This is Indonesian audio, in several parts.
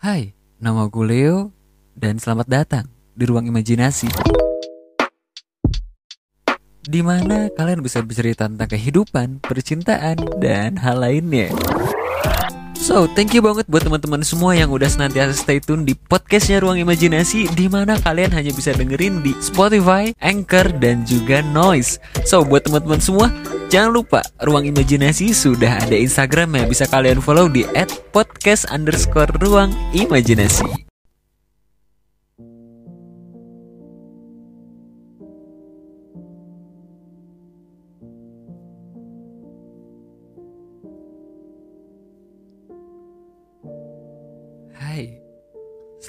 Hai, nama gue Leo dan selamat datang di ruang imajinasi. Di mana kalian bisa bercerita tentang kehidupan, percintaan, dan hal lainnya. So, thank you banget buat teman-teman semua yang udah senantiasa stay tune di podcastnya Ruang Imajinasi di mana kalian hanya bisa dengerin di Spotify, Anchor, dan juga Noise. So, buat teman-teman semua, jangan lupa Ruang Imajinasi sudah ada Instagram yang bisa kalian follow di @podcast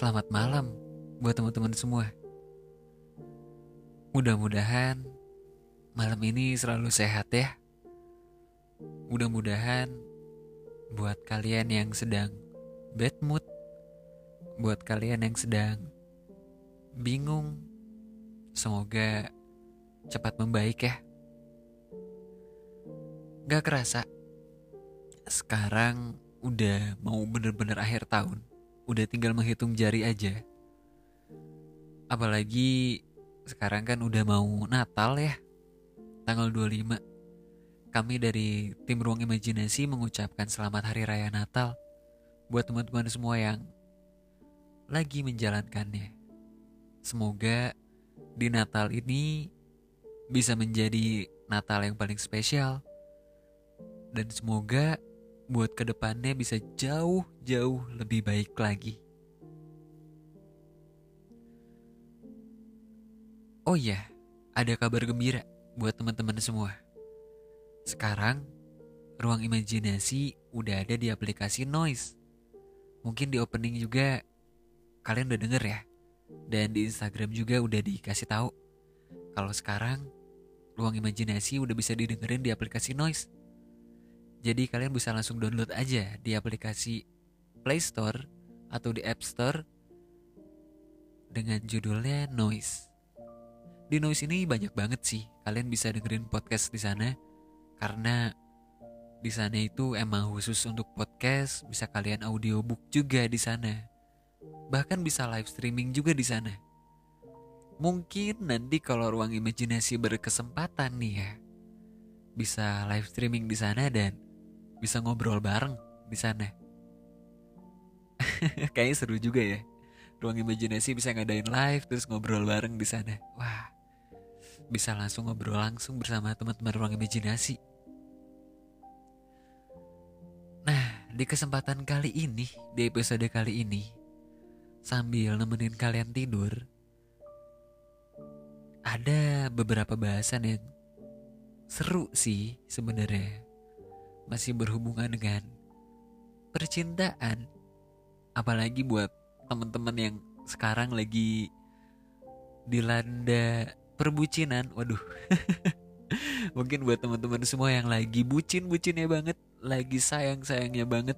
selamat malam buat teman-teman semua. Mudah-mudahan malam ini selalu sehat ya. Mudah-mudahan buat kalian yang sedang bad mood, buat kalian yang sedang bingung, semoga cepat membaik ya. Gak kerasa, sekarang udah mau bener-bener akhir tahun udah tinggal menghitung jari aja. Apalagi sekarang kan udah mau Natal ya. Tanggal 25. Kami dari tim Ruang Imajinasi mengucapkan selamat hari raya Natal buat teman-teman semua yang lagi menjalankannya. Semoga di Natal ini bisa menjadi Natal yang paling spesial. Dan semoga buat ke depannya bisa jauh-jauh lebih baik lagi. Oh iya, ada kabar gembira buat teman-teman semua. Sekarang, ruang imajinasi udah ada di aplikasi Noise. Mungkin di opening juga kalian udah denger ya. Dan di Instagram juga udah dikasih tahu kalau sekarang ruang imajinasi udah bisa didengerin di aplikasi Noise. Jadi kalian bisa langsung download aja di aplikasi Play Store atau di App Store dengan judulnya Noise. Di Noise ini banyak banget sih kalian bisa dengerin podcast di sana karena di sana itu emang khusus untuk podcast, bisa kalian audiobook juga di sana. Bahkan bisa live streaming juga di sana. Mungkin nanti kalau ruang imajinasi berkesempatan nih ya, bisa live streaming di sana dan bisa ngobrol bareng di sana. Kayaknya seru juga ya. Ruang imajinasi bisa ngadain live terus ngobrol bareng di sana. Wah, bisa langsung ngobrol langsung bersama teman-teman ruang imajinasi. Nah, di kesempatan kali ini, di episode kali ini, sambil nemenin kalian tidur, ada beberapa bahasan yang seru sih sebenarnya masih berhubungan dengan percintaan. Apalagi buat teman-teman yang sekarang lagi dilanda perbucinan. Waduh. Mungkin buat teman-teman semua yang lagi bucin-bucinnya banget lagi sayang-sayangnya banget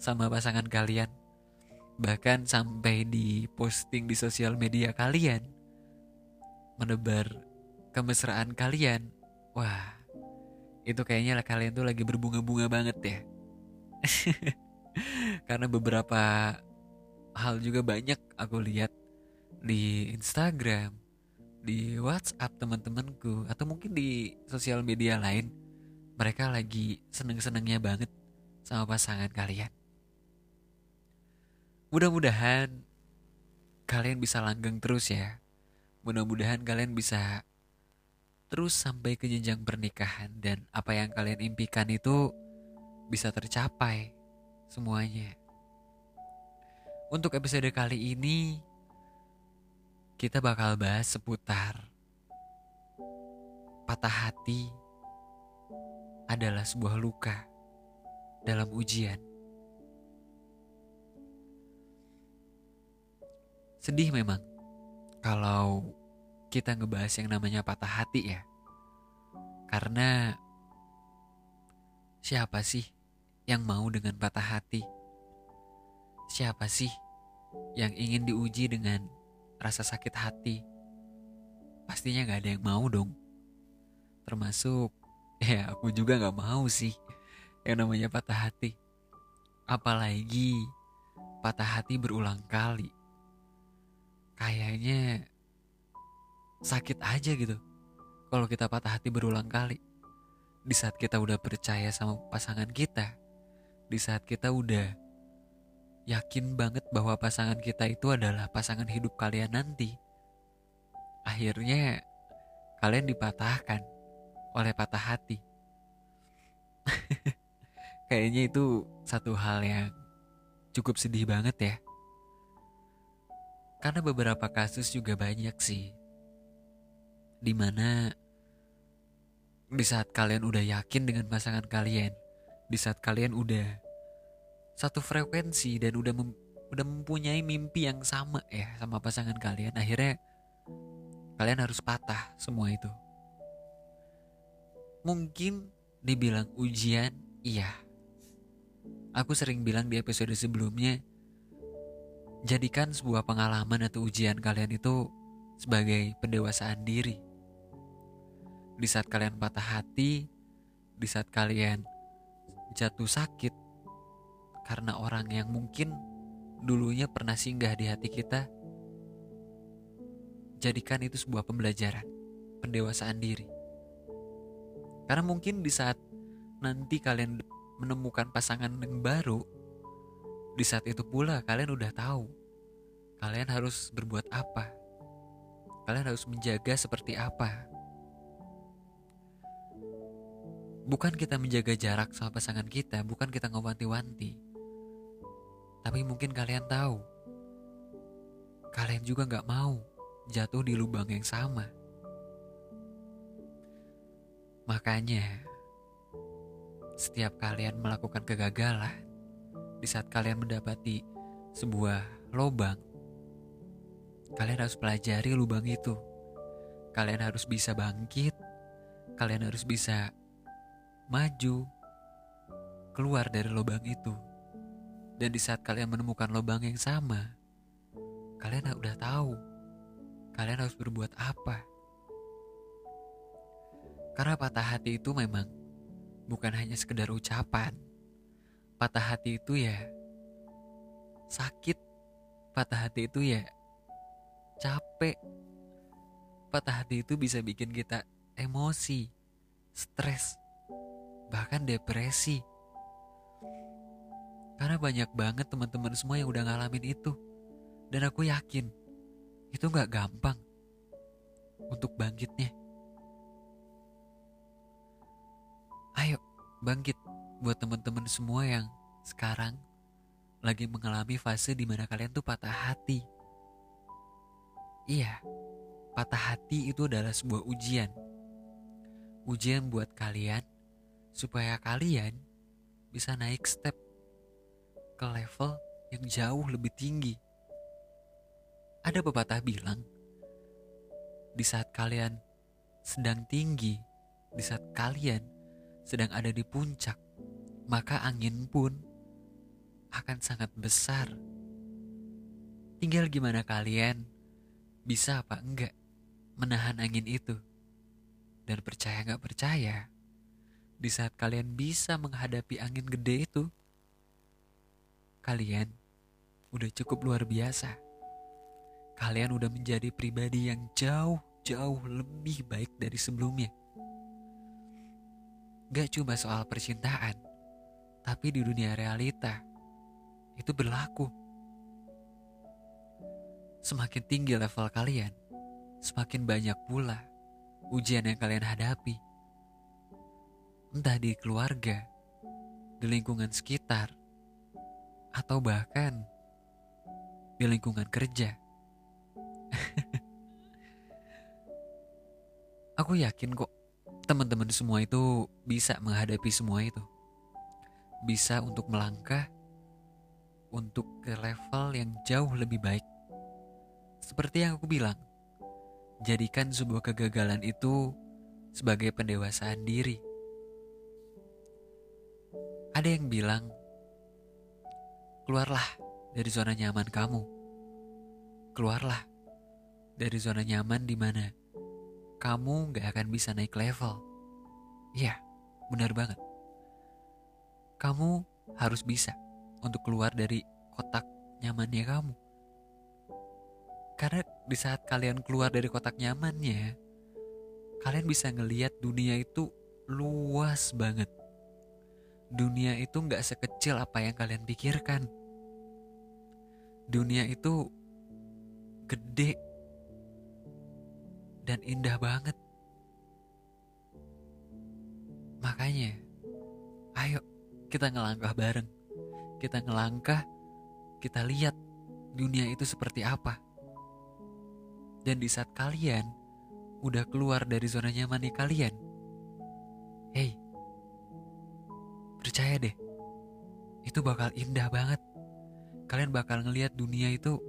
sama pasangan kalian. Bahkan sampai di posting di sosial media kalian menebar kemesraan kalian. Wah itu kayaknya lah kalian tuh lagi berbunga-bunga banget ya. Karena beberapa hal juga banyak aku lihat di Instagram, di WhatsApp teman-temanku atau mungkin di sosial media lain. Mereka lagi seneng-senengnya banget sama pasangan kalian. Mudah-mudahan kalian bisa langgeng terus ya. Mudah-mudahan kalian bisa terus sampai ke jenjang pernikahan dan apa yang kalian impikan itu bisa tercapai semuanya. Untuk episode kali ini kita bakal bahas seputar patah hati adalah sebuah luka dalam ujian. Sedih memang kalau kita ngebahas yang namanya patah hati ya. Karena siapa sih yang mau dengan patah hati? Siapa sih yang ingin diuji dengan rasa sakit hati? Pastinya gak ada yang mau dong. Termasuk ya aku juga gak mau sih yang namanya patah hati. Apalagi patah hati berulang kali. Kayaknya sakit aja gitu. Kalau kita patah hati berulang kali. Di saat kita udah percaya sama pasangan kita. Di saat kita udah yakin banget bahwa pasangan kita itu adalah pasangan hidup kalian nanti. Akhirnya kalian dipatahkan oleh patah hati. Kayaknya itu satu hal yang cukup sedih banget ya. Karena beberapa kasus juga banyak sih. Di mana di saat kalian udah yakin dengan pasangan kalian, di saat kalian udah satu frekuensi dan udah mem udah mempunyai mimpi yang sama ya sama pasangan kalian, akhirnya kalian harus patah semua itu. Mungkin dibilang ujian, iya. Aku sering bilang di episode sebelumnya, jadikan sebuah pengalaman atau ujian kalian itu sebagai pendewasaan diri. Di saat kalian patah hati, di saat kalian jatuh sakit karena orang yang mungkin dulunya pernah singgah di hati kita, jadikan itu sebuah pembelajaran, pendewasaan diri. Karena mungkin di saat nanti kalian menemukan pasangan yang baru, di saat itu pula kalian udah tahu kalian harus berbuat apa. Kalian harus menjaga seperti apa. Bukan kita menjaga jarak sama pasangan kita, bukan kita ngewanti-wanti. Tapi mungkin kalian tahu, kalian juga gak mau jatuh di lubang yang sama. Makanya, setiap kalian melakukan kegagalan, di saat kalian mendapati sebuah lubang, kalian harus pelajari lubang itu. Kalian harus bisa bangkit, kalian harus bisa maju, keluar dari lubang itu. Dan di saat kalian menemukan lubang yang sama, kalian udah tahu kalian harus berbuat apa. Karena patah hati itu memang bukan hanya sekedar ucapan. Patah hati itu ya sakit. Patah hati itu ya capek. Patah hati itu bisa bikin kita emosi, stres, bahkan depresi. Karena banyak banget teman-teman semua yang udah ngalamin itu. Dan aku yakin itu gak gampang untuk bangkitnya. Ayo bangkit buat teman-teman semua yang sekarang lagi mengalami fase di mana kalian tuh patah hati. Iya, patah hati itu adalah sebuah ujian. Ujian buat kalian supaya kalian bisa naik step ke level yang jauh lebih tinggi. Ada pepatah bilang, di saat kalian sedang tinggi, di saat kalian sedang ada di puncak, maka angin pun akan sangat besar. Tinggal gimana kalian bisa apa enggak menahan angin itu. Dan percaya nggak percaya, di saat kalian bisa menghadapi angin gede itu, kalian udah cukup luar biasa. Kalian udah menjadi pribadi yang jauh-jauh lebih baik dari sebelumnya gak cuma soal percintaan, tapi di dunia realita itu berlaku. Semakin tinggi level kalian, semakin banyak pula ujian yang kalian hadapi. Entah di keluarga, di lingkungan sekitar, atau bahkan di lingkungan kerja. Aku yakin kok teman-teman semua itu bisa menghadapi semua itu. Bisa untuk melangkah untuk ke level yang jauh lebih baik. Seperti yang aku bilang, jadikan sebuah kegagalan itu sebagai pendewasaan diri. Ada yang bilang, keluarlah dari zona nyaman kamu. Keluarlah dari zona nyaman di mana kamu gak akan bisa naik level. Iya, benar banget. Kamu harus bisa untuk keluar dari kotak nyamannya kamu. Karena di saat kalian keluar dari kotak nyamannya, kalian bisa ngeliat dunia itu luas banget. Dunia itu nggak sekecil apa yang kalian pikirkan. Dunia itu gede dan indah banget. Makanya, ayo kita ngelangkah bareng. Kita ngelangkah, kita lihat dunia itu seperti apa. Dan di saat kalian udah keluar dari zona nyaman kalian, hey, percaya deh, itu bakal indah banget. Kalian bakal ngelihat dunia itu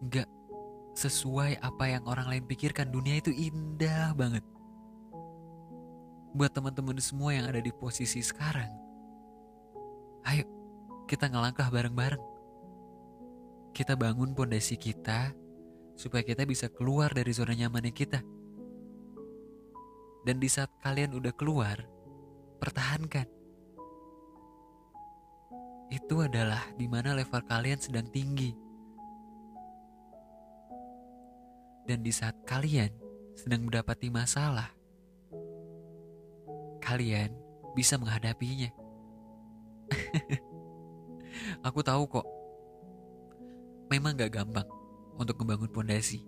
nggak sesuai apa yang orang lain pikirkan. Dunia itu indah banget. Buat teman-teman semua yang ada di posisi sekarang, ayo kita ngelangkah bareng-bareng. Kita bangun pondasi kita supaya kita bisa keluar dari zona nyamannya kita. Dan di saat kalian udah keluar, pertahankan. Itu adalah di mana level kalian sedang tinggi. Dan di saat kalian sedang mendapati masalah, kalian bisa menghadapinya. Aku tahu kok, memang gak gampang untuk membangun pondasi.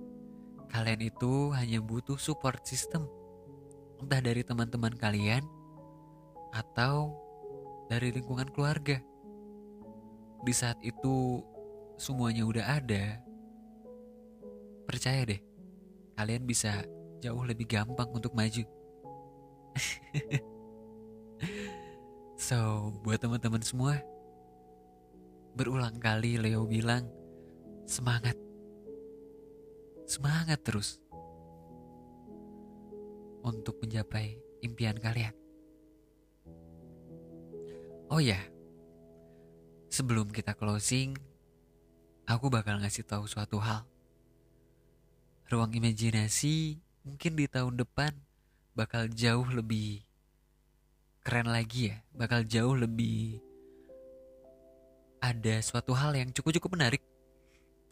Kalian itu hanya butuh support system, entah dari teman-teman kalian atau dari lingkungan keluarga. Di saat itu semuanya udah ada, percaya deh, kalian bisa jauh lebih gampang untuk maju. so, buat teman-teman semua, berulang kali Leo bilang, semangat semangat terus untuk mencapai impian kalian. Oh ya, sebelum kita closing, aku bakal ngasih tahu suatu hal. Ruang imajinasi mungkin di tahun depan bakal jauh lebih keren lagi ya, bakal jauh lebih ada suatu hal yang cukup-cukup menarik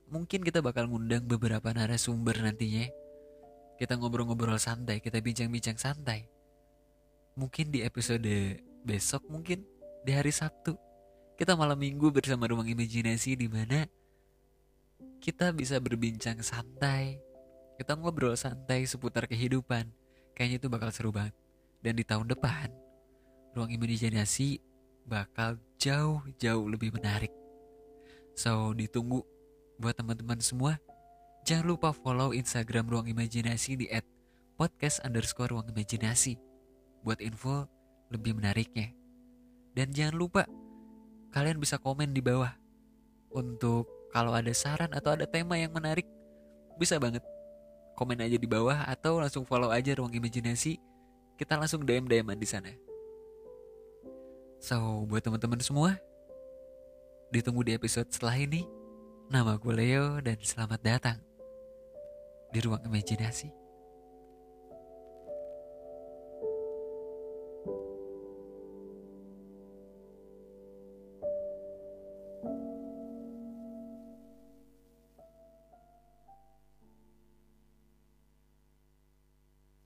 mungkin kita bakal ngundang beberapa narasumber nantinya. Kita ngobrol-ngobrol santai, kita bincang-bincang santai. Mungkin di episode besok, mungkin di hari Sabtu. Kita malam minggu bersama Ruang Imajinasi di mana kita bisa berbincang santai. Kita ngobrol santai seputar kehidupan. Kayaknya itu bakal seru banget. Dan di tahun depan, Ruang Imajinasi bakal jauh-jauh lebih menarik. So, ditunggu Buat teman-teman semua, jangan lupa follow Instagram Ruang Imajinasi di at podcast underscore ruang imajinasi buat info lebih menariknya. Dan jangan lupa, kalian bisa komen di bawah untuk kalau ada saran atau ada tema yang menarik, bisa banget komen aja di bawah atau langsung follow aja Ruang Imajinasi. Kita langsung DM-DM di sana. So, buat teman-teman semua, ditunggu di episode setelah ini. Nama gue Leo dan selamat datang di ruang imajinasi.